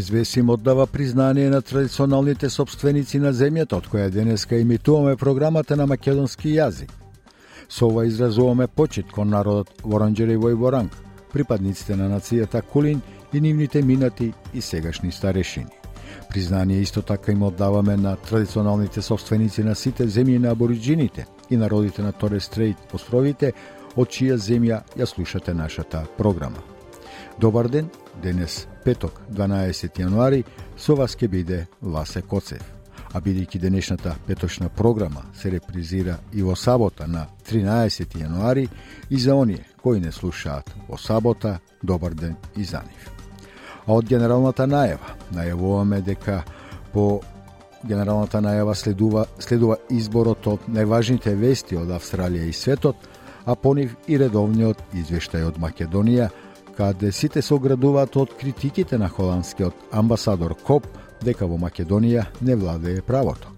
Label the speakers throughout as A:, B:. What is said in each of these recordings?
A: СВС им оддава признание на традиционалните собственици на земјата, од која денеска имитуваме програмата на македонски јазик. Со ова изразуваме почит кон народот Воранџерево и Воранг, припадниците на нацијата Кулин и нивните минати и сегашни старешини. Признание исто така им оддаваме на традиционалните собственици на сите земји на абориджините и народите на Торе Стрейт островите, од чија земја ја слушате нашата програма. Добар ден, денес петок, 12 јануари, со вас ке биде Ласе Коцев. А бидејќи денешната петочна програма се репризира и во сабота на 13 јануари, и за оние кои не слушаат во сабота, добар ден и за нив. А од генералната најава, најавуваме дека по генералната најава следува, следува изборот од најважните вести од Австралија и светот, а по нив и редовниот извештај од Македонија – Така каде сите се оградуваат од критиките на холандскиот амбасадор Коп дека во Македонија не владее правото.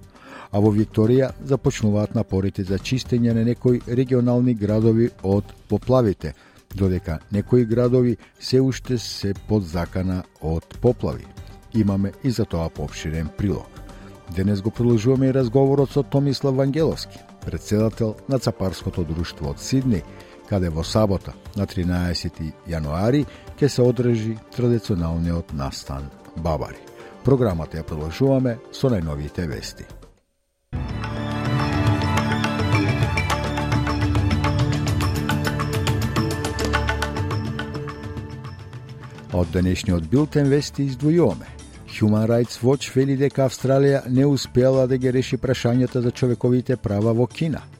A: А во Викторија започнуваат напорите за чистење на некои регионални градови од поплавите, додека некои градови се уште се под закана од поплави. Имаме и за тоа пообширен прилог. Денес го продолжуваме и разговорот со Томислав Вангеловски, председател на Цапарското друштво од Сидни, каде во сабота на 13 јануари ќе се одржи традиционалниот настан Бабари. Програмата ја продолжуваме со најновите вести. Од денешниот билтен вести издвојуваме. Human Rights Watch вели дека Австралија не успела да ги реши прашањата за човековите права во Кина –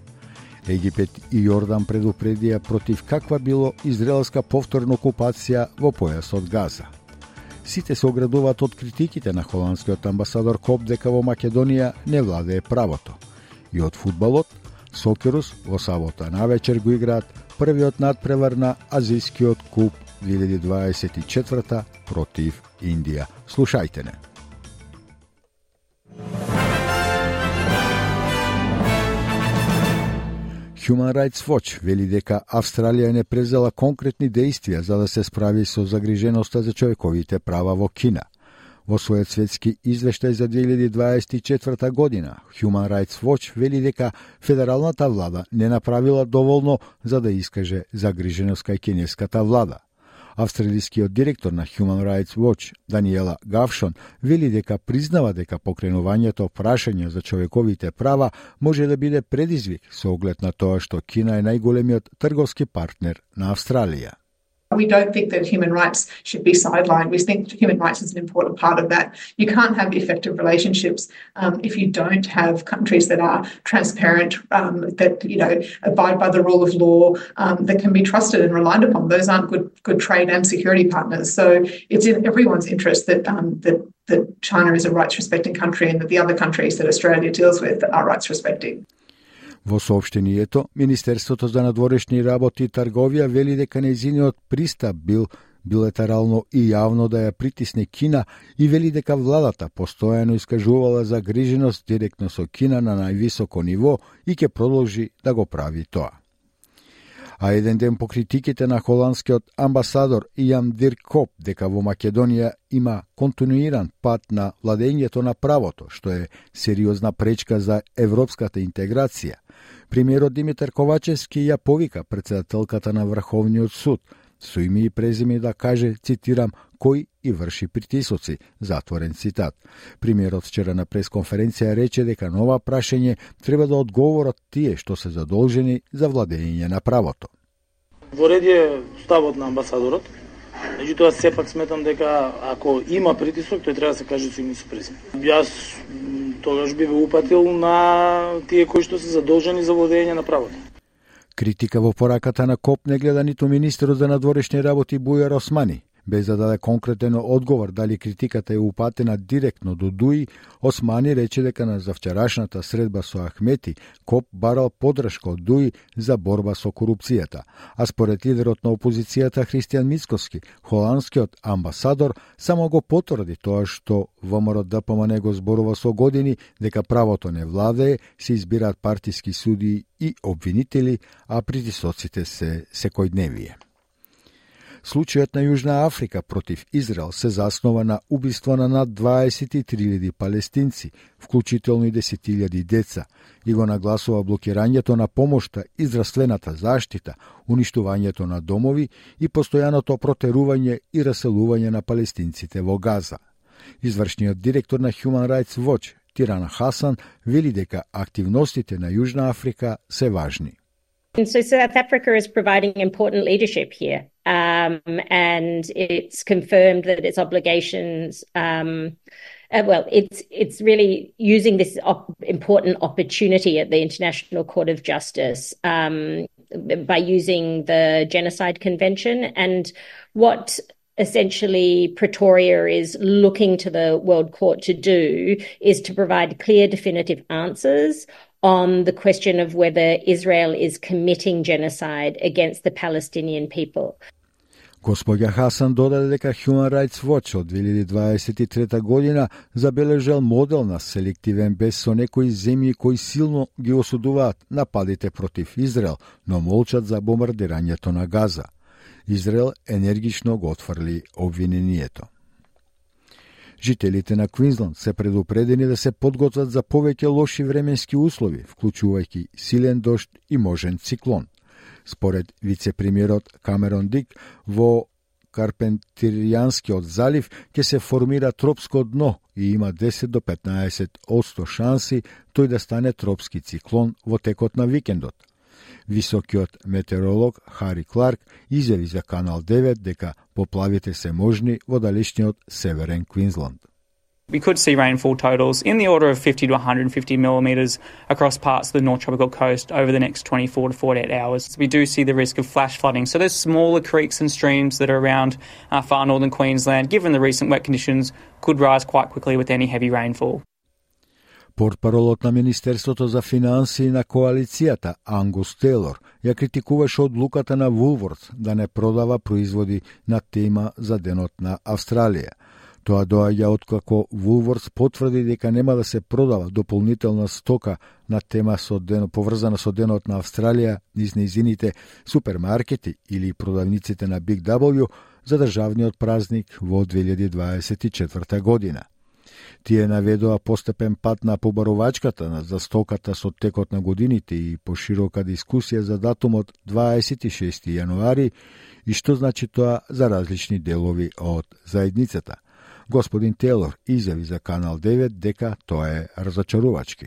A: Египет и Јордан предупредија против каква било израелска повторна окупација во појасот Газа. Сите се оградуваат од критиките на холандскиот амбасадор Коп дека во Македонија не владее правото. И од фудбалот, Сокерус во сабота на вечер го играат првиот надпревар на Азијскиот куп 2024 против Индија. Слушајте не. Human Rights Watch вели дека Австралија не презела конкретни действија за да се справи со загриженоста за човековите права во Кина. Во својот светски извештај за 2024 година, Human Rights Watch вели дека федералната влада не направила доволно за да искаже загриженост кај кинеската влада. Австралискиот директор на Human Rights Watch, Даниела Гавшон, вели дека признава дека покренувањето прашање за човековите права може да биде предизвик со оглед на тоа што Кина е најголемиот трговски партнер на Австралија.
B: We don't think that human rights should be sidelined. We think human rights is an important part of that. You can't have effective relationships um, if you don't have countries that are transparent, um, that you know abide by the rule of law, um, that can be trusted and relied upon. Those aren't good good trade and security partners. So it's in everyone's interest that um, that that China is a rights respecting country and that the other countries that Australia deals with are rights respecting.
A: Во сообштението, Министерството за надворешни работи и трговија вели дека незиниот пристап бил билатерално и јавно да ја притисне Кина и вели дека владата постојано искажувала загриженост директно со Кина на највисоко ниво и ќе продолжи да го прави тоа. А еден ден по критиките на холандскиот амбасадор Иан Диркоп дека во Македонија има континуиран пат на владењето на правото, што е сериозна пречка за европската интеграција, Премиерот Димитар Ковачевски ја повика председателката на Врховниот суд со име и презиме да каже, цитирам, кој и врши притисоци, затворен цитат. Премиерот вчера на пресконференција рече дека нова прашање треба да одговорат тие што се задолжени за владење на правото.
C: Во ред е ставот на амбасадорот, Меѓутоа, сепак сметам дека ако има притисок, тој треба да се каже со име со презиме. Јас тогаш би ве упатил на тие кои што се задолжени за водење на правото.
A: Критика во пораката на КОП не гледа ниту министерот за надворешни работи Бујар Османи, Без да даде конкретен одговор дали критиката е упатена директно до Дуи, Османи рече дека на завчерашната средба со Ахмети, Коп барал подршка од Дуи за борба со корупцијата. А според лидерот на опозицијата Христијан Мицкоски, холандскиот амбасадор само го потврди тоа што ВМРО ДПМН го зборува со години дека правото не владее, се избираат партиски суди и обвинители, а притисоците се секојдневие. Случајот на Јужна Африка против Израел се заснова на убиство на над 23.000 палестинци, вклучително и 10.000 деца, и го нагласува блокирањето на помошта и здравствената заштита, уништувањето на домови и постојаното протерување и раселување на палестинците во Газа. Извршниот директор на Human Rights Watch, Тиран Хасан, вели дека активностите на Јужна Африка се важни.
D: And so South Africa is providing important leadership here. Um, and it's confirmed that its obligations, um, uh, well, it's it's really using this op- important opportunity at the International Court of Justice um, by using the Genocide Convention and what essentially Pretoria is looking to the World Court to do is to provide clear, definitive answers on the question of whether Israel is committing genocide against the Palestinian people.
A: Господја Хасан додаде дека Human Rights Watch од 2023 година забележал модел на селективен бес со некои земји кои силно ги осудуваат нападите против Израел, но молчат за бомбардирањето на Газа. Израел енергично го отфрли обвинението. Жителите на Квинсленд се предупредени да се подготват за повеќе лоши временски услови, вклучувајќи силен дошт и можен циклон. Според вице-премиерот Камерон Дик, во Карпентиријанскиот залив ќе се формира тропско дно и има 10 до 15 одсто шанси тој да стане тропски циклон во текот на викендот. Високиот метеоролог Хари Кларк изјави за Канал 9 дека поплавите се можни во далечниот северен Квинсленд.
E: We could see rainfall totals in the order of 50 to 150 millimetres across parts of the North Tropical Coast over the next 24 to 48 hours. We do see the risk of flash flooding. So there's smaller creeks and streams that are around uh, far northern Queensland, given the recent wet conditions, could rise quite quickly with any heavy rainfall.
A: Портпаролот на Министерството за финансии на коалицијата, Ангус Тейлор, ја критикуваше одлуката на Вулворд да не продава производи на тема за Денот на Австралија. Тоа доаѓа откако Вулворс потврди дека нема да се продава дополнителна стока на тема со ден, поврзана со денот на Австралија низ неизините супермаркети или продавниците на Big W за државниот празник во 2024 година. Тие наведоа постепен пат на побарувачката на застоката со текот на годините и поширока дискусија за датумот 26 јануари и што значи тоа за различни делови од заедницата. Господин Тейлор изјави за Канал 9 дека тоа е разочарувачки.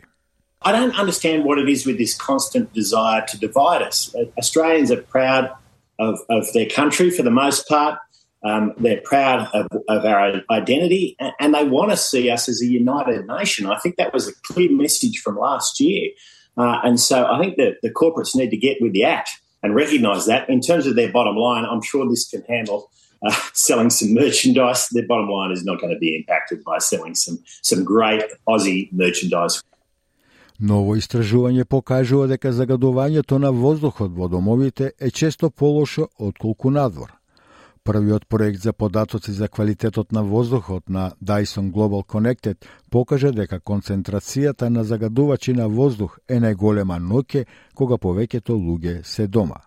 F: I don't understand what it is with this constant desire to divide us. Australians are proud of, of their country for the most part. Um, they're proud of, of, our identity and they want to see us as a united nation. I think that was a clear message from last year. Uh, and so I think that the corporates need to get with the act and recognise that. In terms of their bottom line, I'm sure this can handle uh, selling some merchandise. Their bottom line is not going to be impacted by selling some, some great Aussie merchandise.
A: Ново истражување покажува дека загадувањето на воздухот во домовите е често полошо отколку надвор. Првиот проект за податоци за квалитетот на воздухот на Dyson Global Connected покажа дека концентрацијата на загадувачи на воздух е најголема ноќе кога повеќето луѓе се дома.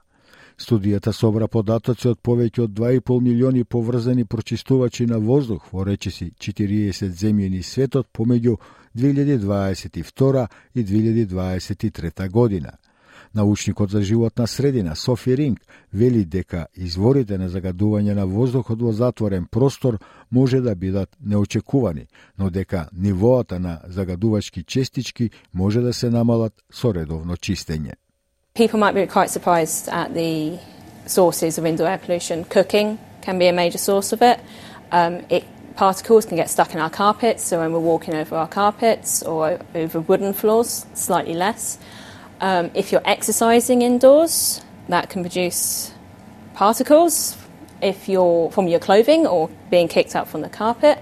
A: Студијата собра податоци од повеќе од 2,5 милиони поврзани прочистувачи на воздух во речиси 40 земјени светот помеѓу 2022 и 2023 година. Научникот за животна средина Софи Ринг вели дека изворите на загадување на воздухот во затворен простор може да бидат неочекувани, но дека нивоата на загадувачки честички може да се намалат со редовно чистење.
G: People might be quite surprised at the sources of indoor air pollution. Cooking can be a major source of it. Um, it particles can get stuck in our carpets, so when we're walking over our carpets or over wooden floors, slightly less. Um, if you're exercising indoors, that can produce particles. if you're from your clothing or being kicked out from the carpet.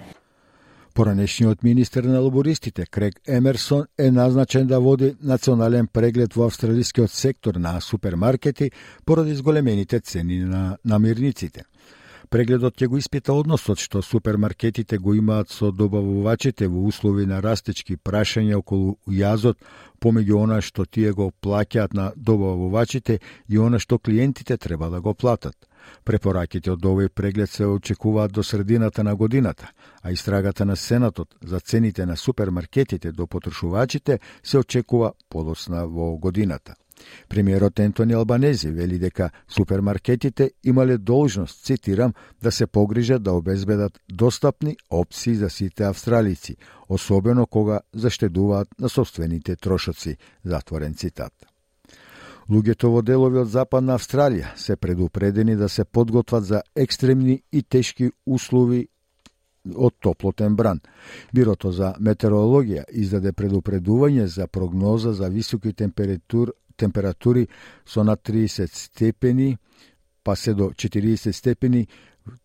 A: Поранешниот министер на лобористите Крег Емерсон е назначен да води национален преглед во австралискиот сектор на супермаркети поради зголемените цени на намирниците. Прегледот ќе го испита односот што супермаркетите го имаат со добавувачите во услови на растечки прашања околу јазот помеѓу она што тие го плаќаат на добавувачите и она што клиентите треба да го платат. Препораките од овој преглед се очекуваат до средината на годината, а истрагата на Сенатот за цените на супермаркетите до потрошувачите се очекува подосна во годината. Премиерот Ентони Албанези вели дека супермаркетите имале должност, цитирам, да се погрижат да обезбедат достапни опции за сите австралици, особено кога заштедуваат на собствените трошоци, затворен цитат. Луѓето во делови од Западна Австралија се предупредени да се подготват за екстремни и тешки услови од топлотен бран. Бирото за метеорологија издаде предупредување за прогноза за високи температур, температури со над 30 степени, па се до 40 степени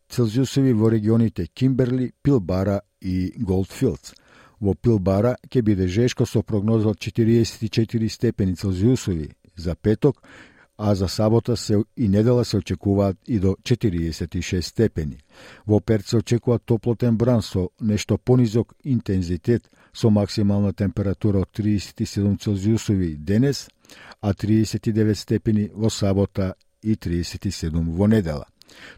A: Целзиусови во регионите Кимберли, Пилбара и Голдфилдс. Во Пилбара ќе биде жешко со прогноза од 44 степени Целзиусови за петок, а за сабота се и недела се очекуваат и до 46 степени. Во Перт се очекува топлотен бран со нешто понизок интензитет со максимална температура од 37 Целзиусови денес, а 39 степени во сабота и 37 во недела.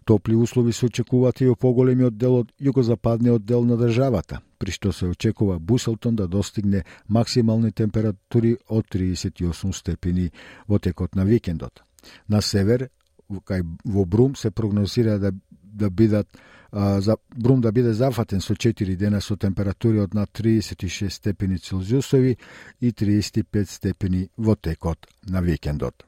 A: Топли услови се очекуваат и во поголемиот дел од југозападниот дел на државата, при што се очекува Буселтон да достигне максимални температури од 38 степени во текот на викендот. На север, кај во Брум се прогнозира да да бидат за Брум да биде зафатен со 4 дена со температури од над 36 степени Целзиусови и 35 степени во текот на викендот.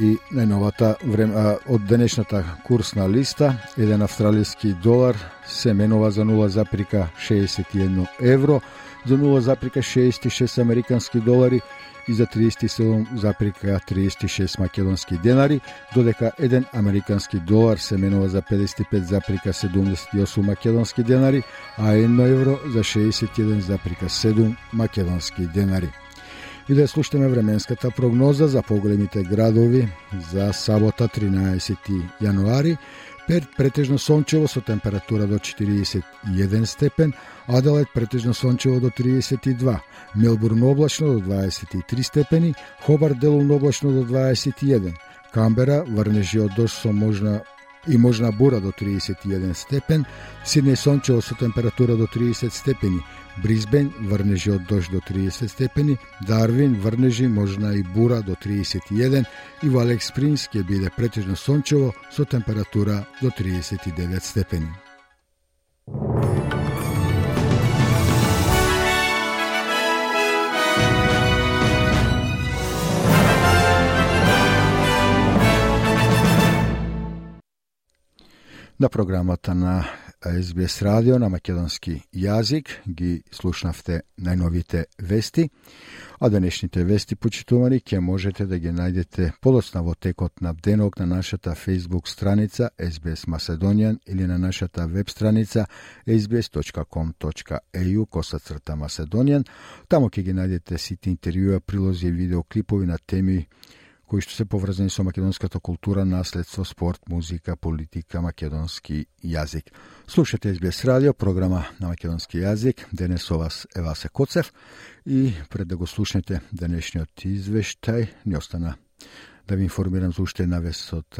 A: и најновата време, од денешната курсна листа, еден австралиски долар се менува за 0,61 евро, за 0,66 американски долари и за 37,36 македонски денари, додека 1 американски долар се менува за 55,78 македонски денари, а 1 евро за 61,7 македонски денари и да слушаме временската прогноза за поголемите градови за сабота 13 јануари. Перт претежно сончево со температура до 41 степен, Аделајд претежно сончево до 32, Мелбурн облачно до 23 степени, Хобар делумно облачно до 21, Камбера врнежи од дожд со можна и можна бура до 31 степен, Сиднеј сончево со температура до 30 степени, Бризбен врнежи од дожд до 30 степени, Дарвин врнежи можна и бура до 31 и во Алекс Спрингс ќе биде претежно сончево со температура до 39 степени. На програмата на SBS радио на македонски јазик ги слушнавте најновите вести, а денешните вести почитувани ќе можете да ги најдете подоцна во текот на денок на нашата Facebook страница SBS Macedonian или на нашата веб страница sbs.com.eu косацрта Macedonian. Тамо ќе ги најдете сите интервјуа, прилози и видеоклипови на теми кои што се поврзани со македонската култура, наследство, спорт, музика, политика, македонски јазик. Слушате СБС радио, програма на македонски јазик. Денес со вас е Васе Коцев и пред да го слушнете денешниот извештај, не остана да ви информирам за уште една вест од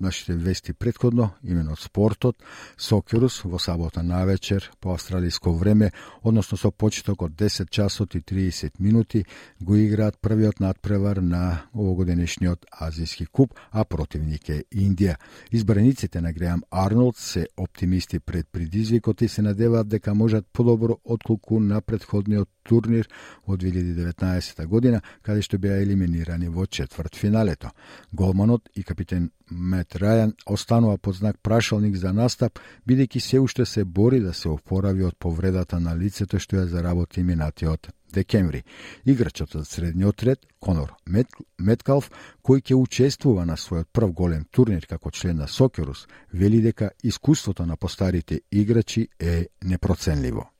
A: нашите вести предходно, именно спортот, Сокерус во сабота на вечер по австралиско време, односно со почеток од 10 часот и 30 минути, го играат првиот надпревар на овогодинешниот Азијски куп, а противник е Индија. Избраниците на Греам Арнолд се оптимисти пред предизвикот и се надеваат дека можат подобро отколку на предходниот турнир во 2019 година, каде што беа елиминирани во четврт финалето. Голманот и капитен Мет Рајан останува под знак прашалник за настап, бидејќи се уште се бори да се опорави од повредата на лицето што ја заработи минатиот декември. Играчот од средниот ред, Конор Мет, Меткалф, кој ќе учествува на својот прв голем турнир како член на Сокерус, вели дека искуството на постарите играчи е непроценливо.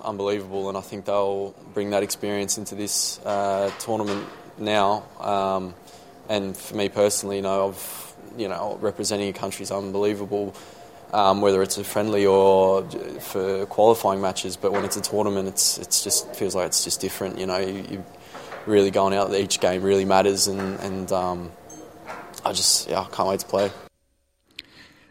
H: Unbelievable, and I think they'll bring that experience into this uh, tournament now. Um, and for me personally, you know, you know representing a country is unbelievable um, whether it's a friendly or for qualifying matches. But when it's a tournament, it's it's just feels like it's just different. You know, you, you really going out. Each game really matters, and and um, I just yeah, I can't wait to play.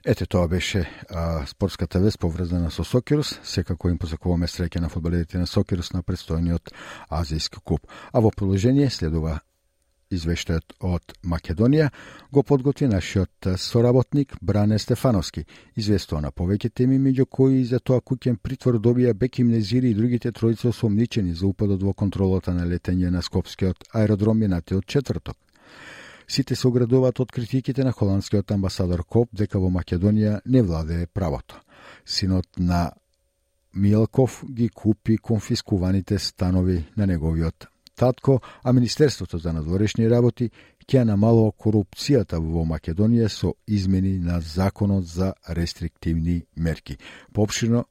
A: Ете, тоа беше а, спортската вест поврзана со Сокирус, Секако им посакуваме среќа на фудбалерите на Сокирус на предстојниот Азијски куп. А во продолжение следува Извештајот од Македонија го подготви нашиот соработник Бране Стефановски. Известува на повеќе теми, меѓу кои за тоа куќен притвор добија Беким Незири и другите тројца осомничени за упадот во контролата на летење на Скопскиот аеродром минатиот четврток. Сите се оградуваат од критиките на холандскиот амбасадор Коп дека во Македонија не владее правото. Синот на Милков ги купи конфискуваните станови на неговиот татко, а Министерството за надворешни работи ќе намалува корупцијата во Македонија со измени на Законот за рестриктивни мерки. Попшино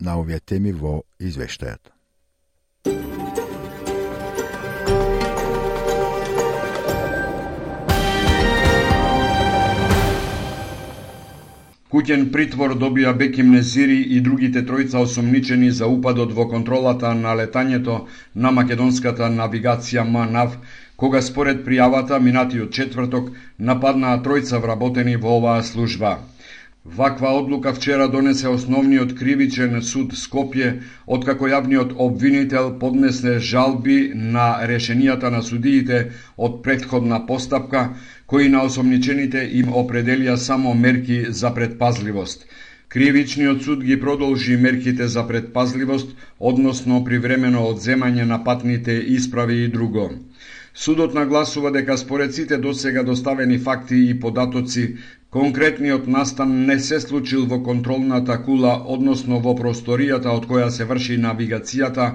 A: на овие теми во извештајот.
I: Куќен притвор добија Беким Незири и другите тројца осомничени за упадот во контролата на летањето на македонската навигација МАНАВ, кога според пријавата минатиот четврток нападнаа тројца вработени во оваа служба. Ваква одлука вчера донесе основниот кривичен суд Скопје, откако јавниот обвинител поднесе жалби на решенијата на судиите од предходна постапка, кои на осомничените им определија само мерки за предпазливост. Кривичниот суд ги продолжи мерките за предпазливост, односно привремено одземање на патните исправи и друго. Судот нагласува дека според сите досега доставени факти и податоци, Конкретниот настан не се случил во контролната кула, односно во просторијата од која се врши навигацијата,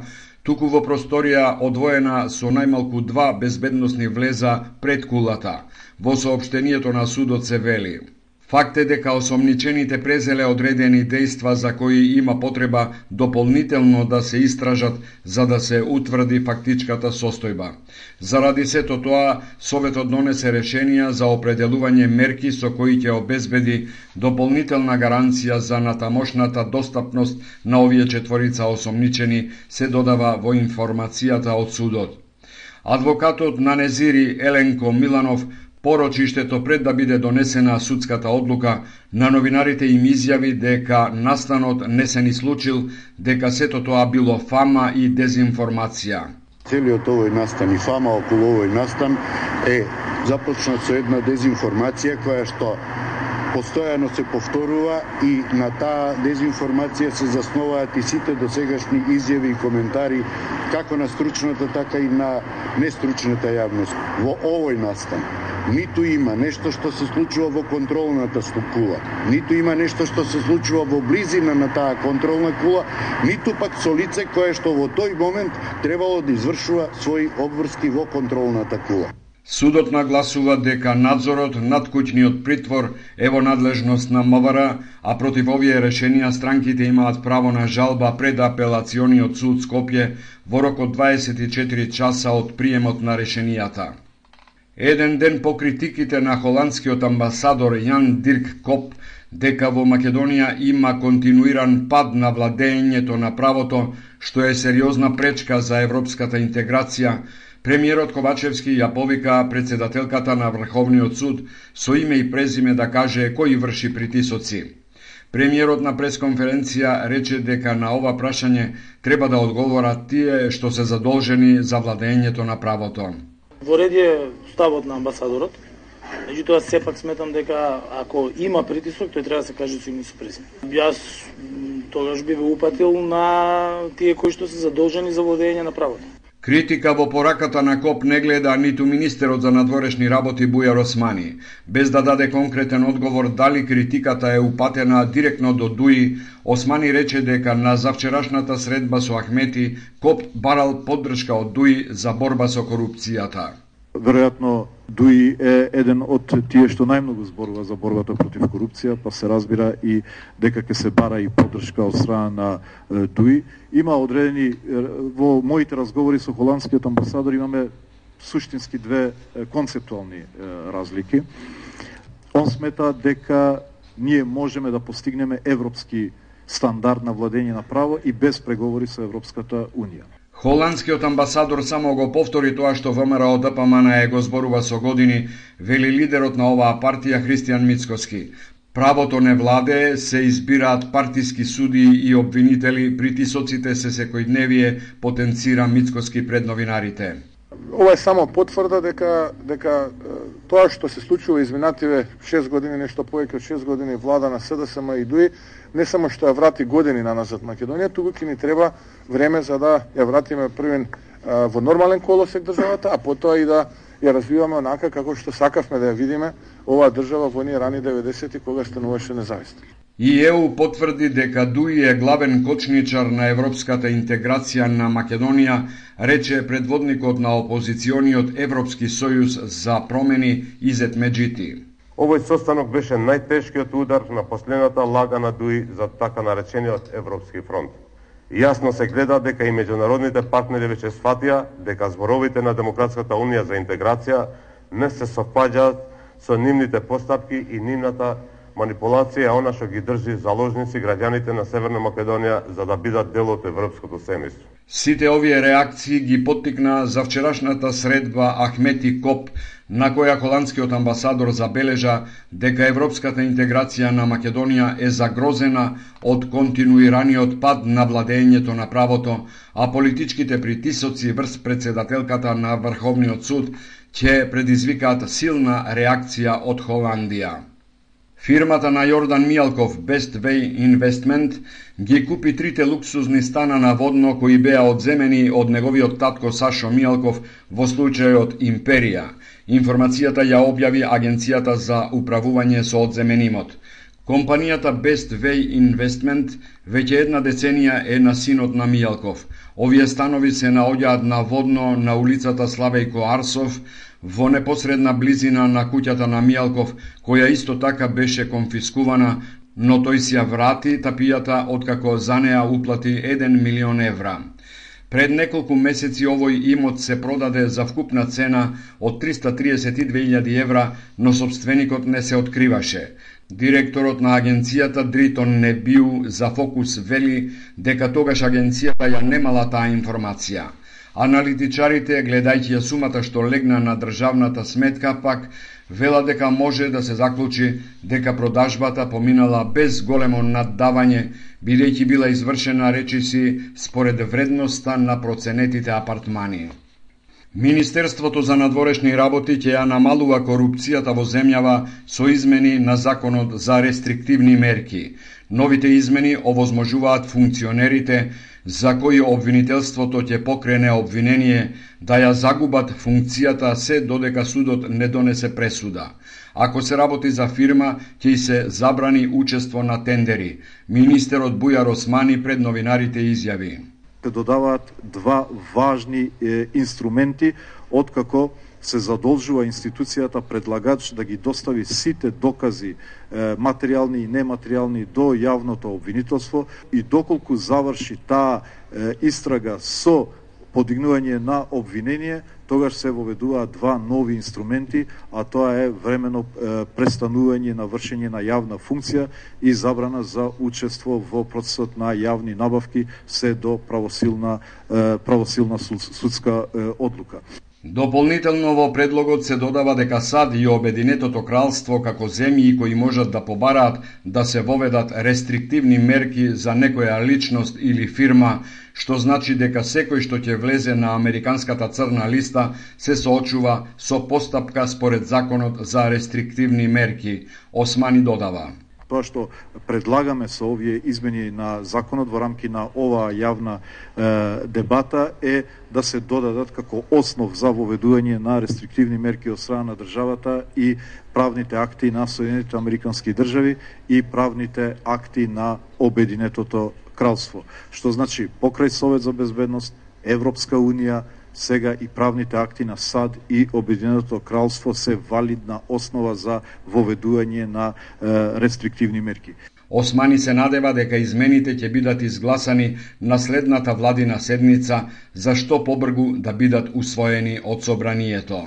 I: туку во просторија одвоена со најмалку два безбедносни влеза пред кулата. Во сообштението на судот се вели – Факт е дека осомничените презеле одредени дејства за кои има потреба дополнително да се истражат за да се утврди фактичката состојба. Заради сето тоа, Советот донесе решенија за определување мерки со кои ќе обезбеди дополнителна гаранција за натамошната достапност на овие четворица осомничени, се додава во информацијата од судот. Адвокатот на Незири Еленко Миланов порочиштето пред да биде донесена судската одлука, на новинарите им изјави дека настанот не се ни случил, дека сето тоа било фама и дезинформација.
J: Целиот овој настан и фама околу овој настан е започнат со една дезинформација која што постојано се повторува и на таа дезинформација се засноваат и сите досегашни изјави и коментари како на стручната, така и на нестручната јавност. Во овој настан ниту има нешто што се случува во контролната кула, ниту има нешто што се случува во близина на таа контролна кула, ниту пак со лице кое што во тој момент требало да извршува своји обврски во контролната кула.
I: Судот нагласува дека надзорот над куќниот притвор е во надлежност на МВР, а против овие решенија странките имаат право на жалба пред апелациониот суд Скопје во рок од 24 часа од приемот на решенијата. Еден ден по критиките на холандскиот амбасадор Јан Дирк Коп дека во Македонија има континуиран пад на владењето на правото, што е сериозна пречка за европската интеграција, премиерот Ковачевски ја повика председателката на Врховниот суд со име и презиме да каже кој врши притисоци. Премиерот на пресконференција рече дека на ова прашање треба да одговорат тие што се задолжени за владењето на правото.
C: Во ред е ставот на амбасадорот. Меѓутоа сепак сметам дека ако има притисок, тој треба да се каже со име со презиме. Јас тогаш би ве упатил на тие кои што се задолжени за владење на правото.
I: Критика во пораката на КОП не гледа ниту министерот за надворешни работи Бујар Османи, без да даде конкретен одговор дали критиката е упатена директно до ДУИ, Османи рече дека на завчерашната средба со Ахмети КОП барал поддршка од ДУИ за борба со корупцијата.
K: Веројатно Дуи е еден од тие што најмногу зборува за борбата против корупција, па се разбира и дека ќе се бара и поддршка од страна на Дуи. Има одредени во моите разговори со холандскиот амбасадор имаме суштински две концептуални разлики. Он смета дека ние можеме да постигнеме европски стандард на владење на право и без преговори со Европската Унија.
I: Холандскиот амбасадор само го повтори тоа што ВМРО ДПМН е го зборува со години, вели лидерот на оваа партија Христијан Мицкоски. Правото не владее, се избираат партиски суди и обвинители, притисоците се секојдневие, потенцира Мицкоски пред новинарите.
L: Ова е само потврда дека дека тоа што се случува изминативе 6 години, нешто повеќе од 6 години влада на СДСМ и ДУИ, не само што ја врати години на назад Македонија, туку ќе ни треба време за да ја вратиме првен во нормален колосек државата, а потоа и да ја развиваме онака како што сакавме да ја видиме оваа држава во ние рани 90-ти кога стануваше независна.
I: И ЕУ потврди дека ДУИ е главен кочничар на европската интеграција на Македонија, рече предводникот на опозициониот Европски сојуз за промени Изет Меджити.
M: Овој состанок беше најтешкиот удар на последната лага на Дуи за така наречениот Европски фронт. Јасно се гледа дека и меѓународните партнери веќе сфатија дека зборовите на Демократската унија за интеграција не се совпаѓаат со нивните постапки и нивната манипулација е она што ги држи заложници граѓаните на Северна Македонија за да бидат дел од европското семејство.
I: Сите овие реакции ги поттикна за вчерашната средба Ахмети Коп на која холандскиот амбасадор забележа дека европската интеграција на Македонија е загрозена од континуираниот пад на владењето на правото, а политичките притисоци врз председателката на Врховниот суд ќе предизвикаат силна реакција од Холандија. Фирмата на Јордан Мијалков Best Way Investment ги купи трите луксузни стана на Водно кои беа одземени од неговиот татко Сашо Мијалков во случајот Империја – Информацијата ја објави Агенцијата за управување со одземен имот. Компанијата Best Way Investment веќе една деценија е на синот на Мијалков. Овие станови се наоѓаат на водно на улицата Славејко Арсов, во непосредна близина на куќата на Мијалков, која исто така беше конфискувана, но тој си ја врати тапијата откако за неа уплати 1 милион евра. Пред неколку месеци овој имот се продаде за вкупна цена од 332.000 евра, но собственикот не се откриваше. Директорот на агенцијата Дритон Небиу за Фокус вели дека тогаш агенцијата ја немала таа информација. Аналитичарите, гледајќи ја сумата што легна на државната сметка, пак вела дека може да се заклучи дека продажбата поминала без големо наддавање, бидејќи била извршена речиси според вредноста на проценетите апартмани. Министерството за надворешни работи ќе ја намалува корупцијата во земјава со измени на законот за рестриктивни мерки. Новите измени овозможуваат функционерите за кои обвинителството ќе покрене обвинение да ја загубат функцијата се додека судот не донесе пресуда. Ако се работи за фирма, ќе се забрани учество на тендери. Министерот Бујар Османи пред новинарите изјави.
K: Те додаваат два важни е, инструменти откако се задолжува институцијата предлагач да ги достави сите докази материјални и нематеријални до јавното обвинителство и доколку заврши таа истрага со подигнување на обвинение, тогаш се воведуваат два нови инструменти, а тоа е времено престанување на вршење на јавна функција и забрана за учество во процесот на јавни набавки се до правосилна правосилна судска одлука.
I: Дополнително во предлогот се додава дека САД и Обединетото кралство како земји кои можат да побараат да се воведат рестриктивни мерки за некоја личност или фирма, што значи дека секој што ќе влезе на американската црна листа се соочува со постапка според законот за рестриктивни мерки, Османи додава
K: тоа што предлагаме со овие измени на законот во рамки на оваа јавна е, дебата е да се додадат како основ за воведување на рестриктивни мерки од страна на државата и правните акти на Соединените Американски држави и правните акти на Обединетото кралство. Што значи покрај Совет за безбедност, Европска унија, сега и правните акти на САД и Обединеното кралство се валидна основа за воведување на е, рестриктивни мерки.
I: Османи се надева дека измените ќе бидат изгласани на следната владина седница, за што побргу да бидат усвоени од собранието.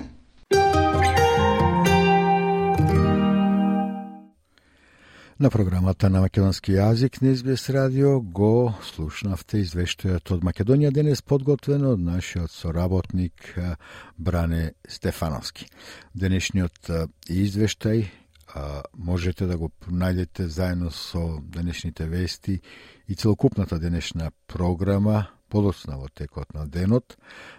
A: На програмата на македонски јазик на Избес радио го слушнавте извештајот од Македонија денес подготвен од нашиот соработник Бране Стефановски. Денешниот извештај можете да го најдете заедно со денешните вести и целокупната денешна програма подоцна во текот на денот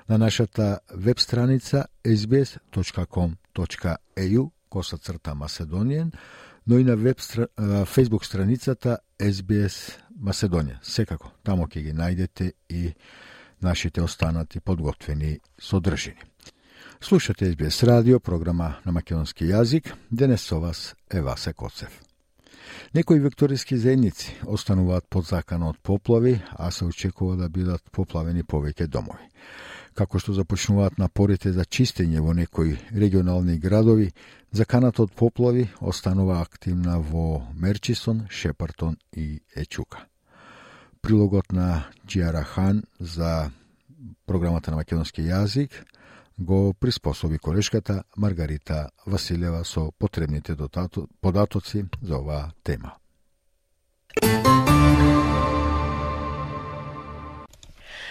A: на нашата веб страница sbs.com.eu коса црта Macedonian но и на веб Facebook страницата SBS Macedonија. Секако, тамо ќе ги најдете и нашите останати подготвени содржини. Слушате SBS радио, програма на македонски јазик. Денес со вас е Васе Коцев. Некои векториски заедници остануваат под закана од поплави, а се очекува да бидат поплавени повеќе домови. Како што започнуваат напорите за чистење во некои регионални градови, заканата од поплави останува активна во Мерчисон, Шепартон и Ечука. Прилогот на Джиара Хан за програмата на македонски јазик го приспособи колешката Маргарита Василева со потребните податоци за оваа тема.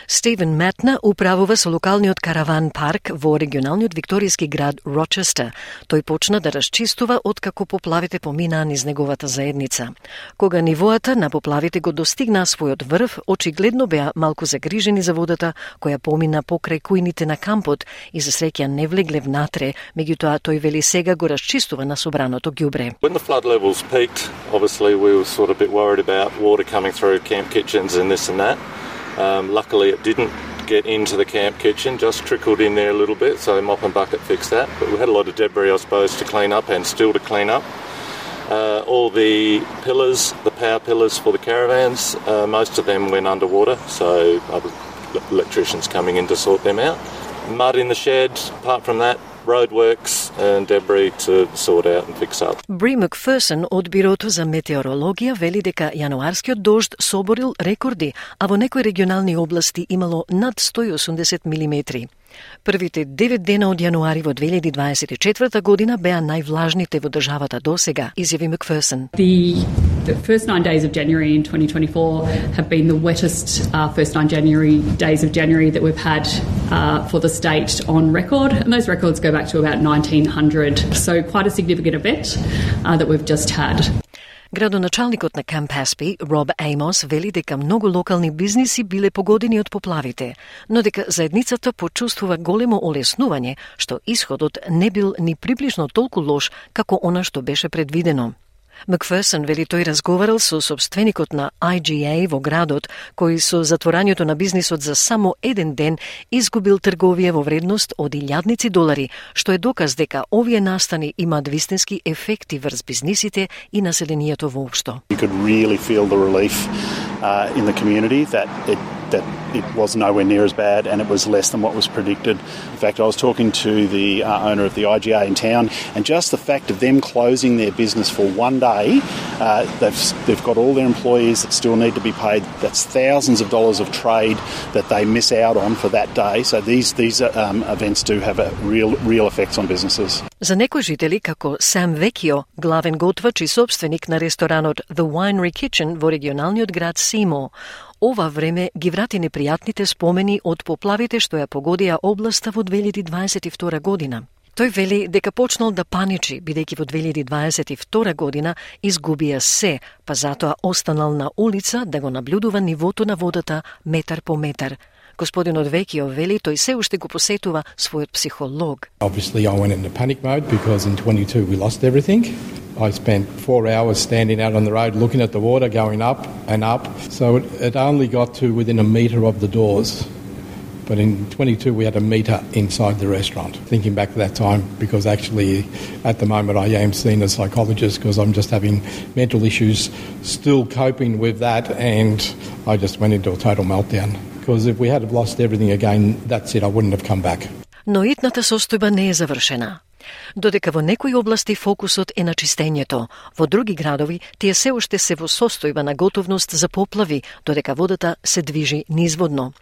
N: Стивен Метна управува со локалниот караван парк во регионалниот викторијски град Рочестер. Тој почна да расчистува откако поплавите поминаа низ неговата заедница. Кога нивоата на поплавите го достигнаа својот врв, очигледно беа малку загрижени за водата која помина покрај кујните на кампот и за среќа не влегле внатре, меѓутоа тој вели сега го расчистува на собраното ѓубре.
O: When the flood levels peaked, obviously we were sort of a bit worried about water coming through camp kitchens and this and that. Um, luckily, it didn't get into the camp kitchen, just trickled in there a little bit, so mop and bucket fixed that. But we had a lot of debris, I suppose, to clean up and still to clean up. Uh, all the pillars, the power pillars for the caravans, uh, most of them went underwater, so other electricians coming in to sort them out. Mud in the shed, apart from that, roadworks and debris to sort out and fix up.
N: Бри Макферсон од Бирото за метеорологија вели дека јануарскиот дожд соборил рекорди, а во некои регионални области имало над 180 милиметри. Првите 9 дена од јануари во 2024 година беа највлажните во државата досега, изјави Макферсон.
P: The, the first nine days of January in 2024 have been the wettest uh, first nine January days of January that we've had uh, for the state on record, and those records go back to about 1900. So quite a significant event uh, that we've just had.
N: Градоначалникот на Камп Хаспи, Роб Еймос, вели дека многу локални бизниси биле погодени од поплавите, но дека заедницата почувствува големо олеснување што исходот не бил ни приближно толку лош како она што беше предвидено. Макферсон вели тој разговарал со собственикот на IGA во градот, кој со затворањето на бизнисот за само еден ден изгубил трговија во вредност од илјадници долари, што е доказ дека овие настани имаат вистински ефекти врз бизнисите и населението воопшто.
Q: You could really feel the relief uh, in the community that it that it was nowhere near as bad and it was less than what was predicted. In fact, I was talking to the uh, owner of the IGA in town, and just the fact of them closing their business for one day, uh, they've, they've got all their employees that still need to be paid. That's thousands of dollars of trade that they miss out on for that day. So these, these um, events do have a real, real effects on businesses.
N: За некои жители, како Сам Векио, главен готвач и собственик на ресторанот The Winery Kitchen во регионалниот град Симо, ова време ги врати непријатните спомени од поплавите што ја погодија областа во 2022 година. Тој вели дека почнал да паничи, бидејќи во 2022 година изгубија се, па затоа останал на улица да го наблюдува нивото на водата метар по метар. Gospodin Odvekio veli, to i sve u posetuva svoj psiholog.
R: Obviously I went into panic mode because in 22 we lost everything. I spent four hours standing out on the road looking at the water going up and up. So it, it only got to within a metre of the doors. But in 22, we had a meter inside the restaurant. Thinking back to that time, because actually at the moment I am seen as a psychologist because I'm just having mental issues, still coping with that, and I just went into a total meltdown. Because if we had lost everything again, that's it, I wouldn't have come back.
N: Но итната состојба не е завршена. Додека во некои области фокусот е на чистењето, во други градови тие се уште се во состојба на готовност за поплави, додека водата се движи низводно.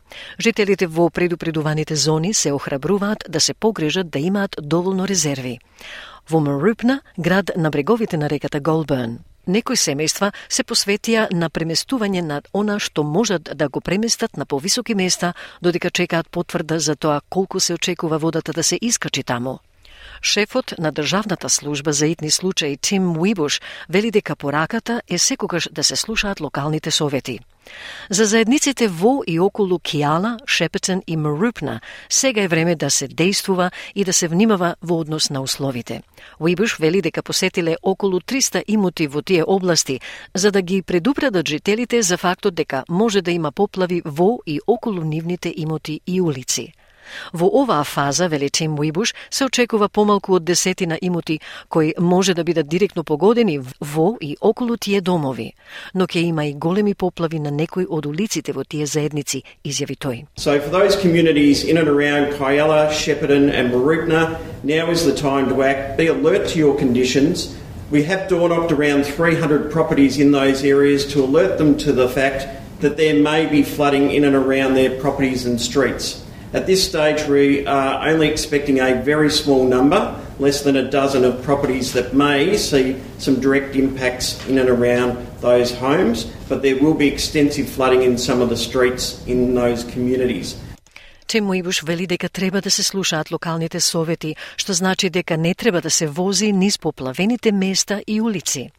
N: Жителите во предупредуваните зони се охрабруваат да се погрежат да имаат доволно резерви. Во Мрупна, град на бреговите на реката Голберн, Некои семејства се посветија на преместување на она што можат да го преместат на повисоки места, додека чекаат потврда за тоа колку се очекува водата да се искачи таму. Шефот на Државната служба за итни случаи Тим Уибуш вели дека пораката е секогаш да се слушаат локалните совети. За заедниците во и околу Кијала, Шепетен и Мрупна сега е време да се действува и да се внимава во однос на условите. Уибуш вели дека посетиле околу 300 имоти во тие области за да ги предупредат жителите за фактот дека може да има поплави во и околу нивните имоти и улици. Во оваа фаза, вели Тим Уибуш, се очекува помалку од десетина имоти кои може да бидат директно погодени во и околу тие домови, но ќе има и големи поплави на некои од улиците во тие заедници, изјави тој.
S: So for those communities in and around Kyella, Shepparton and Marupna, now is the time to act. Be alert to your conditions. We have door knocked around 300 properties in those areas to alert them to the fact that there may be flooding in and around their properties and streets. At this stage, we are only expecting a very small number, less than a dozen of properties that may see some direct impacts in and around those homes, but there will be extensive flooding in some of the streets in those communities.
N: Тим Уибуш вели дека треба да се слушаат локалните совети, што значи дека не треба да се вози низ поплавените места и улици.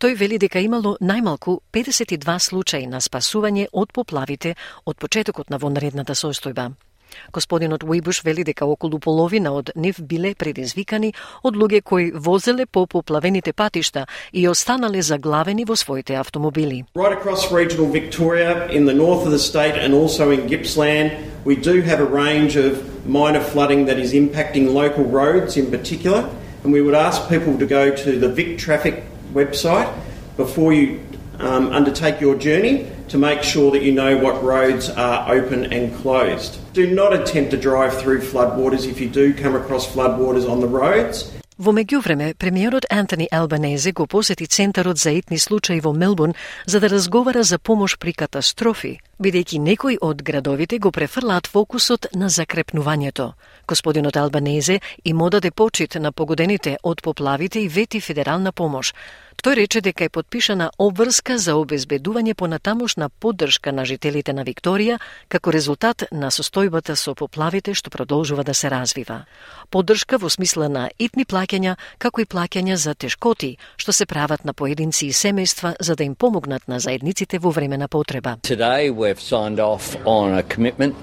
N: Тој вели дека имало најмалку 52 случаи на спасување од поплавите од почетокот на вонредната состојба. Господинот Уибуш вели дека околу половина од нив биле предизвикани од луѓе кои возеле по поплавените патишта и останале заглавени во своите автомобили.
S: Right across regional Victoria, in the north of the state and also in Gippsland, we do have a range of minor flooding that is impacting local roads in particular, and we would ask people to go to the Vic Traffic website before you um, undertake your journey to make sure that you know what roads are open and closed. Do not attempt to drive through floodwaters if you do come across floodwaters on the roads.
N: Во меѓувреме, премиерот Антони Албанези го посети Центарот за итни случаи во Мелбурн за да разговара за помош при катастрофи, бидејќи некои од градовите го префрлаат фокусот на закрепнувањето. Господинот Албанезе им одаде почит на погодените од поплавите и вети федерална помош, Тој рече дека е подпишана обврска за обезбедување понатамошна поддршка на жителите на Викторија како резултат на состојбата со поплавите што продолжува да се развива. Поддршка во смисла на итни плаќања, како и плаќања за тешкоти што се прават на поединци и семејства за да им помогнат на заедниците во време на потреба.
T: Today we've signed off on a commitment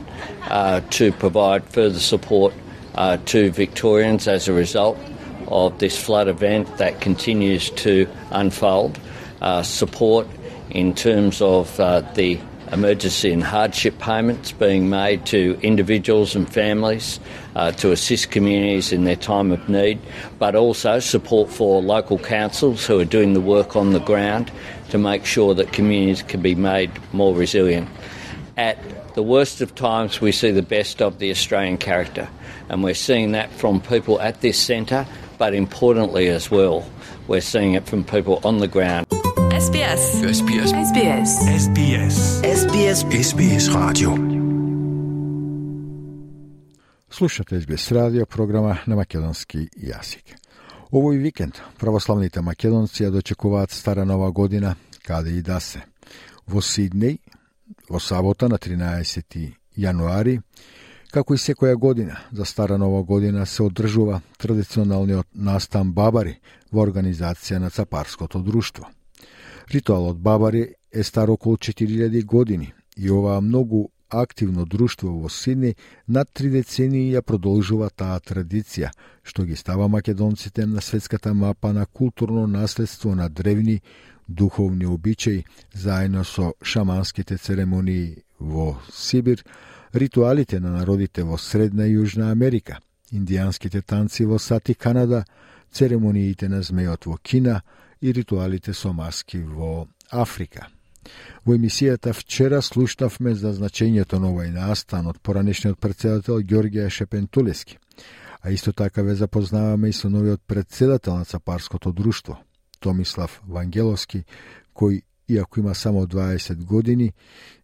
T: uh, to provide further support uh, to Victorians as a result of this flood event that continues to unfold. Uh, support in terms of uh, the emergency and hardship payments being made to individuals and families uh, to assist communities in their time of need, but also support for local councils who are doing the work on the ground to make sure that communities can be made more resilient. At the worst of times, we see the best of the Australian character, and we're seeing that from people at this centre but importantly as well, we're seeing it from people on the ground.
U: SBS. SBS. SBS. SBS. SBS. SBS Radio.
A: Слушате SBS радио, програма на македонски јазик. Овој викенд православните македонци ја дочекуваат Стара Нова година, каде и да се. Во Сиднеј, во сабота на 13 јануари, Како и секоја година, за Стара Нова година се одржува традиционалниот настан Бабари во организација на Цапарското друштво. Ритуалот Бабари е стар околу 4000 години и оваа многу активно друштво во Сидни, над три децении ја продолжува таа традиција, што ги става македонците на светската мапа на културно наследство на древни духовни обичаи, заедно со шаманските церемонии во Сибир, ритуалите на народите во Средна и Јужна Америка, индијанските танци во Сати Канада, церемониите на змејот во Кина и ритуалите со маски во Африка. Во емисијата вчера слушнавме за значењето на овој настан од поранешниот председател Ѓорѓија Шепентулески, а исто така ве запознаваме и со новиот председател на Цапарското друштво, Томислав Вангеловски, кој иако има само 20 години,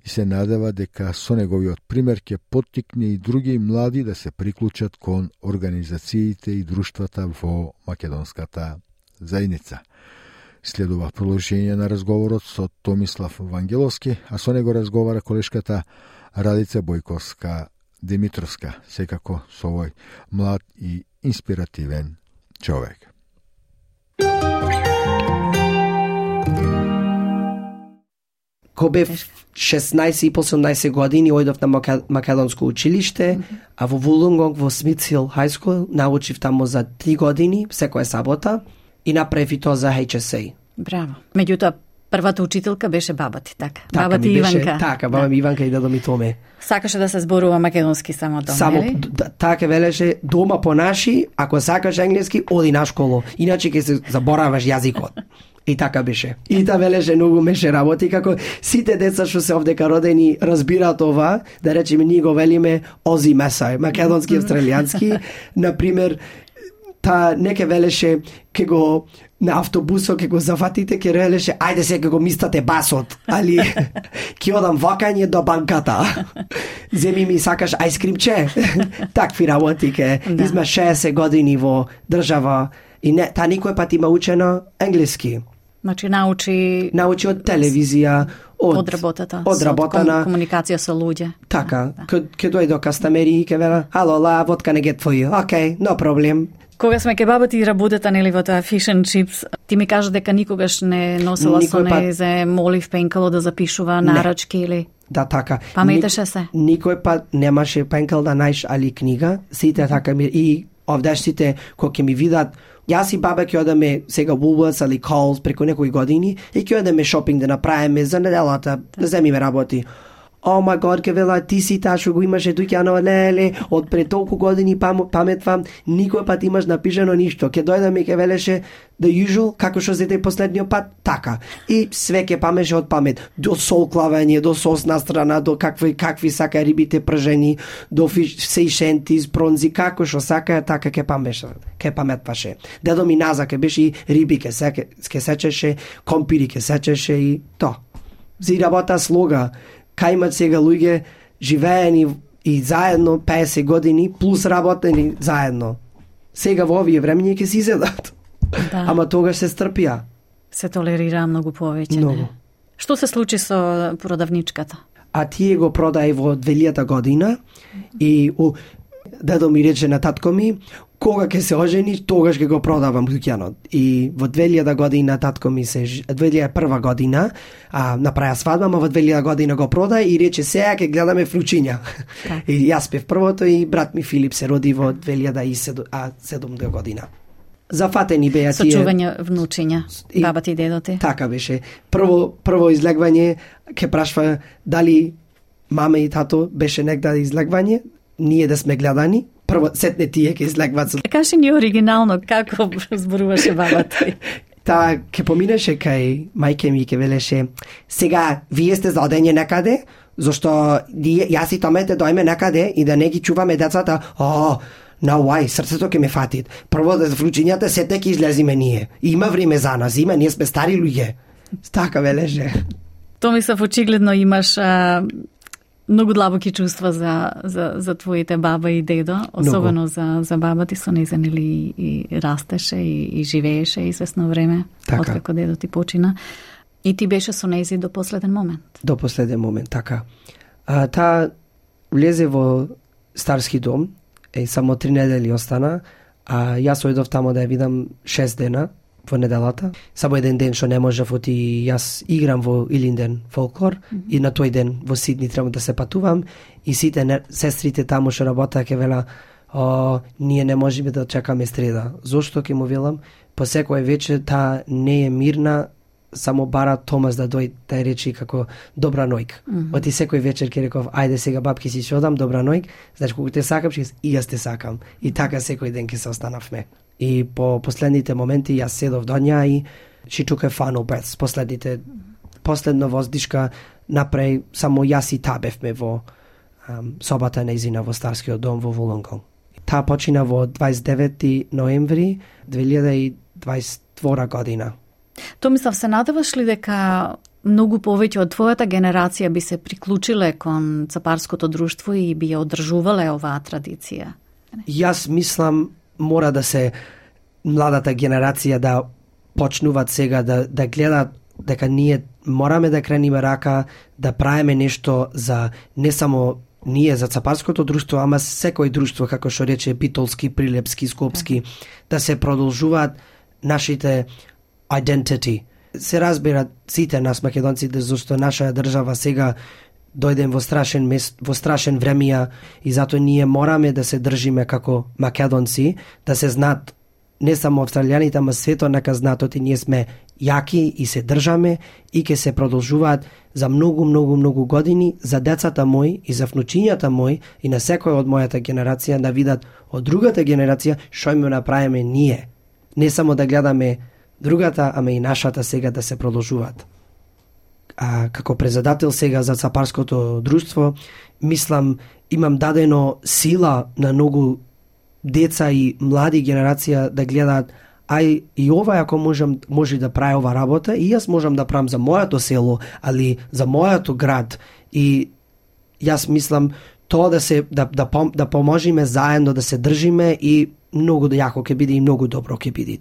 A: и се надева дека со неговиот пример ќе поттикне и други млади да се приклучат кон организациите и друштвата во македонската заедница. Следува продолжение на разговорот со Томислав Вангеловски, а со него разговара колешката Радица Бојковска Димитровска, секако со овој млад и инспиративен човек.
V: Ко бев 16 и 18 години, ојдов на Македонско училиште, а во Вулунгонг во Смитсхил High School научив тамо за 3 години, секоја сабота, и направив и тоа за HSA.
W: Браво. Меѓутоа, првата учителка беше баба ти, така?
V: така
W: баба ти
V: беше,
W: Иванка.
V: Така, баба ми Иванка и дедо ми Томе.
W: Сакаше да се зборува македонски само дома,
V: Само
W: нели?
V: д- така велеше дома по наши, ако сакаш енглески, оди на школу. Иначе ќе се забораваш јазикот. И така беше. И та велеше многу меше работи како сите деца што се овдека родени разбираат ова, да речеме ние го велиме ози месај, македонски австралијански, на пример та неке велеше ке го на автобусот ке го зафатите ке велеше ајде сега го мистате басот, али ќе одам вакање до банката. Земи ми сакаш ајскримче. Такви работи ке
W: Да.
V: изма 60 години во држава и не та никој пат има учено енглески.
W: Значи научи
V: Научи од телевизија, од
W: од работата,
V: од
W: со
V: работа
W: ком, комуникација со луѓе.
V: Така, ке, ке дојде до кастамери и ке вела, ало, ла, водка не get for you. Океј, no проблем.
W: Кога сме ке баба ти работата нели во тоа fish and chips, ти ми кажа дека никогаш не носела со
V: Никој пат-
W: молив пенкало да запишува нарачки или
V: Да, така.
W: Паметеше се.
V: Никој пат немаше пенкал да најш али книга, сите така ми и овдешците кои ќе ми видат Јас и баба ќе одеме сега Woolworths или Coles преку некои години и ќе одеме шопинг да направиме за неделата, да земиме работи. О ма год, ке вела, ти си таа што го имаше Дуќано, леле, од пред толку години пам, паметвам, никој пат имаш напишано ништо. Ке дојдам и ке велеше the usual, како што зете последниот пат, така. И све ке памеше од памет. До сол клавање, до сосна страна, до какви, какви сака рибите пржени, до фиш, сејшентиз, бронзи како што сака, така ке памеше, ке паметваше. Дедо ми наза ке беше и риби ке, секе, ке сечеше, компири ке сечеше и то. Зи работа слога, кај имат сега луѓе живеени и заедно 50 години плюс работени заедно. Сега во овие времења ќе си изедат.
W: Да.
V: Ама тогаш се стрпија.
W: се толерира многу повеќе.
V: Многу.
W: Што се случи со продавничката?
V: А тие го продај во 2000 година и у, дедо ми рече на татко ми, кога ќе се ожени, тогаш ќе го продавам дуќанот. И во 2000 година татко ми се, ж- 2001 година, а, направи свадба, ма во 2000 година го продај и рече сега ќе гледаме флучиња. и јас пев првото и брат ми Филип се роди во 2007 година. Зафатени беа тие...
W: чување внучиња,
V: И-
W: баба ти и дедо ти?
V: Така беше. Прво прво излегвање ќе прашва дали мама и тато беше негда излегвање, ние да сме гледани. Прво сетне тие ќе излегват со
W: Кажи ни оригинално како зборуваше баба ти.
V: Та ќе поминеше кај мајке ми ќе велеше сега вие сте за одење некаде зашто ние, јас и томете дојме некаде и да не ги чуваме децата о на why, срцето ќе ме фатит. Прво да вручињата сетне ќе излезиме ние. Има време за нас, има, ние сме стари луѓе. Така велеше.
W: Томислав, очигледно имаш а, многу длабоки чувства за, за, за твоите баба и дедо, особено за, за баба ти со нејза нели и растеше и, и живееше известно време,
V: Така.
W: откако дедо ти почина. И ти беше со нејзи до последен момент.
V: До последен момент, така. А, таа влезе во старски дом, е само три недели остана, а јас ојдов тамо да ја видам шест дена, во неделата. Само еден ден што не можев оти јас играм во Илинден фолклор mm -hmm. и на тој ден во Сидни треба да се патувам и сите не, сестрите таму што работаа ќе вела о, ние не можеме да чекаме среда. Зошто ќе му велам? По секој вечер таа не е мирна, само бара Томас да дојде да речи како добра нојк. Mm -hmm. Оти секој вечер ќе реков, ајде сега бабки си ќе одам, добра нојк, значи кога те сакам, ќе и јас те сакам. И така секој ден ќе се останавме. И по последните моменти јас седов до неа и she took a final. Последните, последно воздишка напреј само јас и та бевме во um, собата неизина во Старскиот дом во Вулонгонг. Таа почина во 29 ноември 2022 година.
W: Томислав, се надеваш ли дека многу повеќе од твојата генерација би се приклучиле кон цапарското друштво и би ја одржувале оваа традиција?
V: Јас мислам мора да се младата генерација да почнуваат сега да, да гледаат дека ние мораме да крениме рака, да правиме нешто за не само ние за цапарското друштво, ама секој друштво, како што рече Битолски, Прилепски, Скопски, да се продолжуваат нашите identity. Се разбира сите нас македонците зашто наша држава сега дојдем во страшен мес, во страшен времија и затоа ние мораме да се држиме како македонци, да се знаат не само австралијаните, ама свето нека знатот и ние сме јаки и се држаме и ќе се продолжуваат за многу, многу, многу години за децата мои и за внучињата мои и на секој од мојата генерација да видат од другата генерација што им направиме ние. Не само да гледаме другата, ама и нашата сега да се продолжуваат. А, како презадател сега за Цапарското друштво, мислам, имам дадено сила на многу деца и млади генерација да гледаат ај и ова ако можам може да прави ова работа и јас можам да правам за моето село, али за мојато град и јас мислам тоа да се да да, да поможиме заедно да се држиме и многу јако ќе биде и многу добро ќе биде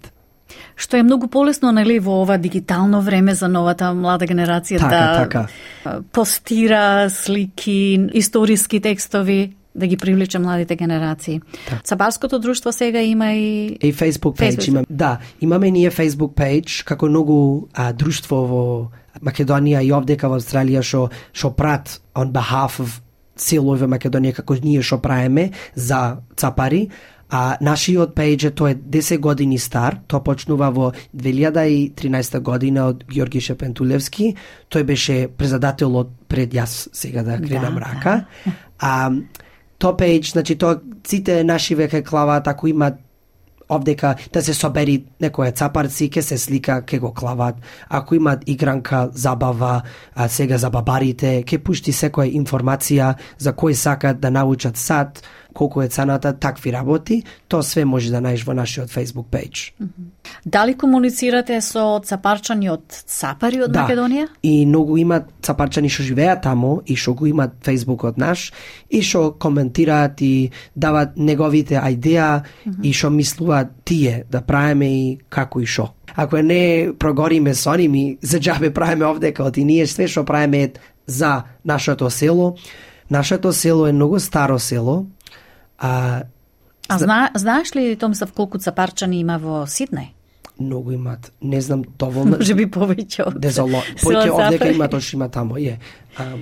W: што е многу полесно нели во ова дигитално време за новата млада генерација
V: така,
W: да
V: така.
W: постира слики, историски текстови да ги привлече младите генерации. Да. Цабарското друштво сега има и
V: и Facebook page Facebook. има. Да, имаме ние Facebook page како многу а, друштво во Македонија и овдека во Австралија што што прат on behalf of целови Македонија како ние што правиме за цапари, А нашиот пејдж тој е 10 години стар, тоа почнува во 2013 година од Георги Шепентулевски. Тој беше председателот пред јас сега да кренам да, рака. Да. А тоа пејдж, значи тоа сите наши веќе клаваат ако имаат овдека да се собери некоја цапарци, ке се слика, ке го клават. Ако имаат игранка, забава, а сега за бабарите, ке пушти секоја информација за кој сакат да научат сад, колку е цената, такви работи, тоа све може да најдеш во нашиот Facebook page.
W: Дали комуницирате со цапарчани од Цапари од
V: да,
W: Македонија?
V: и многу има цапарчани што живеат таму и што го имат од наш и што коментираат и дават неговите идеја mm -hmm. и што мислуваат тие да правиме и како и што. Ако не прогориме со ними, за џабе правиме овдека, оти ние све што правиме за нашето село. Нашето село е многу старо село,
W: А, а зна, знаеш ли, Томсав, колку цапарчани има во Сиднеј?
V: Многу имат. Не знам доволно.
W: Може би повеќе од
V: Дезоло. Повеќе овдека има тоа што има тамо. Е. А,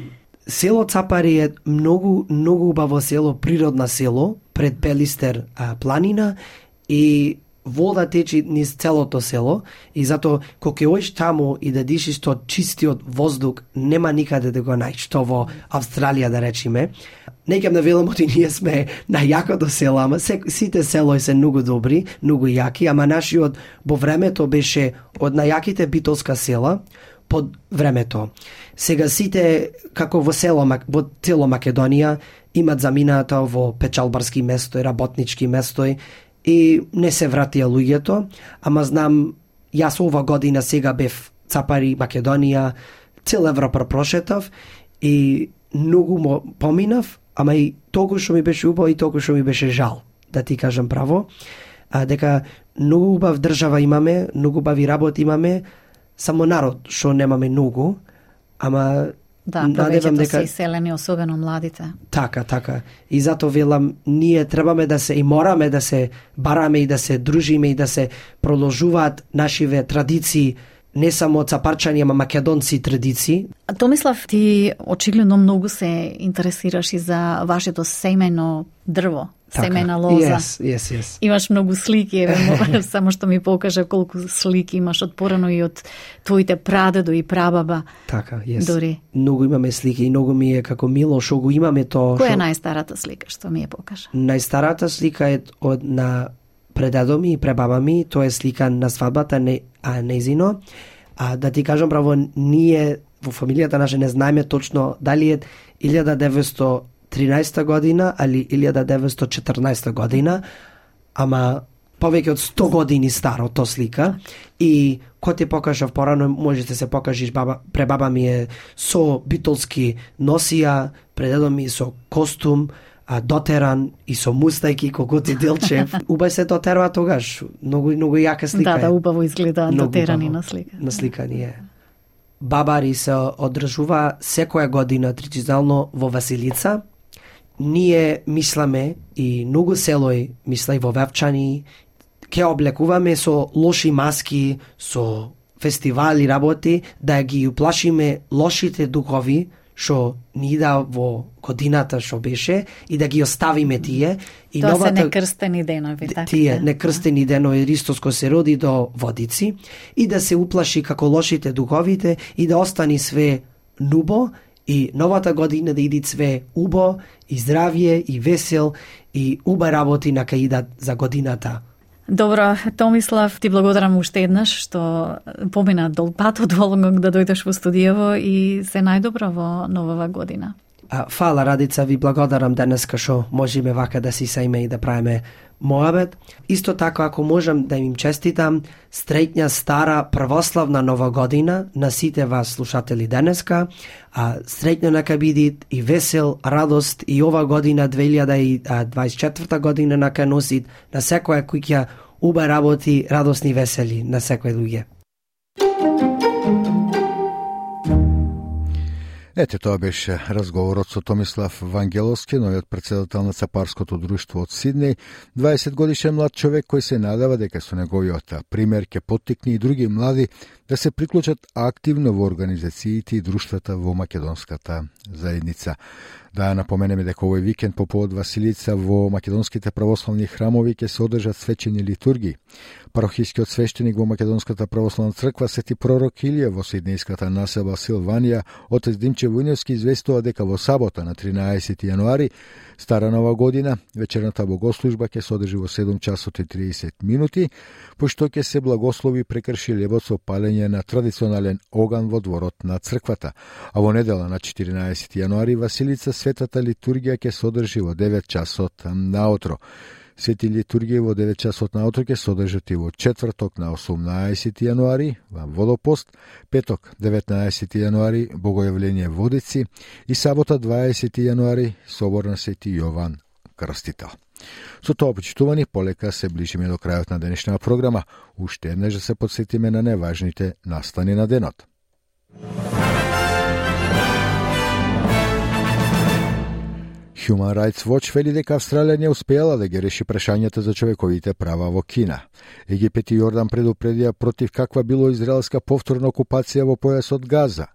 V: село Цапари е многу, многу убаво село, природна село, пред Белистер а, планина и вода течи низ целото село и затоа кога ќе оиш таму и да дишиш тоа чистиот воздух, нема никаде да го најдеш, тоа во Австралија да речеме. Некам да велам оти ние сме најакото село, ама се, сите селои се многу добри, многу јаки, ама нашиот во времето беше од најаките битолска села под времето. Сега сите како во село во цело Македонија имат замината во печалбарски место и работнички место и не се вратија луѓето, ама знам, јас ова година сега бев Цапари, Македонија, цел Европа прошетав и многу му поминав, ама и толку што ми беше убаво и толку што ми беше жал, да ти кажам право, а, дека многу убав држава имаме, многу убави работи имаме, само народ што немаме многу, ама
W: Да, повеќето се иселени, особено младите.
V: Така, така. И зато велам, ние требаме да се и мораме да се бараме и да се дружиме и да се продолжуваат нашиве традиции, не само цапарчани, ама македонци традиции.
W: Томислав, ти очигледно многу се интересираш и за вашето семено дрво, така. семена лоза.
V: Yes, yes, yes.
W: Имаш многу слики, еве, само што ми покажа колку слики имаш од порано и од твоите прадедо и прабаба.
V: Така, yes.
W: Дори.
V: Многу имаме слики и многу ми е како мило што го имаме тоа.
W: Која е најстарата слика што ми ја покажа?
V: Најстарата слика е од на предадо ми и пребаба ми, тоа е слика на свадбата не, а незино. А да ти кажам право, ние во фамилијата наша не знаеме точно дали е 1913 година али 1914 година, ама повеќе од 100 години старо то слика и кој ти покажав порано можете се покажиш баба пребаба ми е со битолски носија, предедо ми со костум, а, дотеран и со мустајки Коготи Делчев. Убај се дотерва тогаш. Многу многу јака слика.
W: Да, да, убаво изгледа дотерани на слика.
V: На слика ни е. Бабари се одржува секоја година традиционално во Василица. Ние мисламе и многу селој мисла и во Вевчани ќе облекуваме со лоши маски, со фестивали работи, да ги уплашиме лошите духови што ни да во годината што беше и да ги оставиме тие и
W: Тоа новата се некрстени денови, така.
V: Тие некрстени денови Христос кој се роди до водици и да се уплаши како лошите духовите и да остани све нубо и новата година да иди све убо и здравје и весел и уба работи на каида за годината.
W: Добро, Томислав, ти благодарам уште еднаш што помина долг пат од Волонгонг да дојдеш во студиево и се најдобро во новава година.
V: А, фала, Радица, ви благодарам денеска што можеме вака да си сејме и да правиме моабет. Исто така, ако можам да им честитам, стреќна стара православна нова година на сите вас слушатели денеска, а среќна нека биде и весел, радост и ова година 2024 година нека носи на секоја куќа уба работи, радосни весели на секој луѓе.
A: Ете, тоа беше разговорот со Томислав Вангеловски, новиот председател на Цапарското друштво од Сиднеј, 20 годишен млад човек кој се надава дека со неговиот пример ќе поттикне и други млади да се приклучат активно во организациите и друштвата во македонската заедница. Да напоменеме дека овој викенд по повод Василица во македонските православни храмови ќе се одржат свечени литурги. Парохискиот свештеник во Македонската православна црква Сети пророк Илија во Сиднејската населба Силванија, отец Димче Војновски известува дека во сабота на 13 јануари Стара нова година, вечерната богослужба ќе се одржи во 7 часот и 30 минути, пошто ќе се благослови прекрши левот со палење на традиционален оган во дворот на црквата. А во недела на 14 јануари Василица светата литургија ќе се одржи во 9 часот наутро. Сети литургија во 9 часот наутро ќе се одржат и во четврток на 18 јануари во Водопост, петок 19 јануари Богојавление Водици и сабота 20 јануари Собор на Сети Јован Крстител. Со тоа почитувани полека се ближиме до крајот на денешната програма. Уште еднаш да се подсетиме на неважните настани на денот. Human Rights Watch вели дека Австралија не успеала да ги реши прашањата за човековите права во Кина. Египет и Јордан предупредија против каква било израелска повторна окупација во појасот Газа.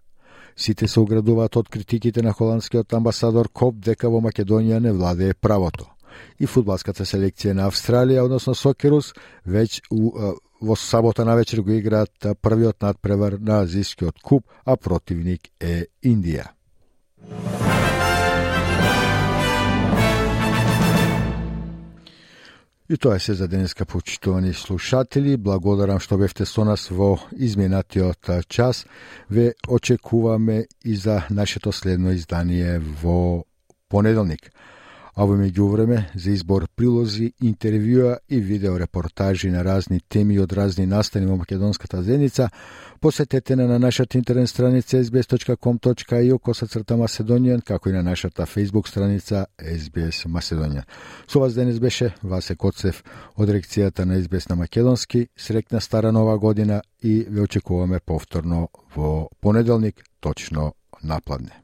A: Сите се оградуваат од критиките на холандскиот амбасадор Коп дека во Македонија не владее правото. И фудбалската селекција на Австралија, односно Сокерус, веќе во сабота на вечер го играат првиот надпревар на Азискиот куп, а противник е Индија. И тоа е се за денеска почитувани слушатели. Благодарам што бевте со нас во изминатиот час. Ве очекуваме и за нашето следно издание во понеделник а во меѓувреме за избор прилози, интервјуа и видеорепортажи на разни теми од разни настани во македонската зеница, посетете на нашата интернет страница sbs.com.io коса црта Macedonian, како и на нашата Facebook страница SBS Macedonian. Со вас денес беше Васе Коцев од рекцијата на SBS на Македонски. Срекна стара нова година и ве очекуваме повторно во понеделник, точно напладне.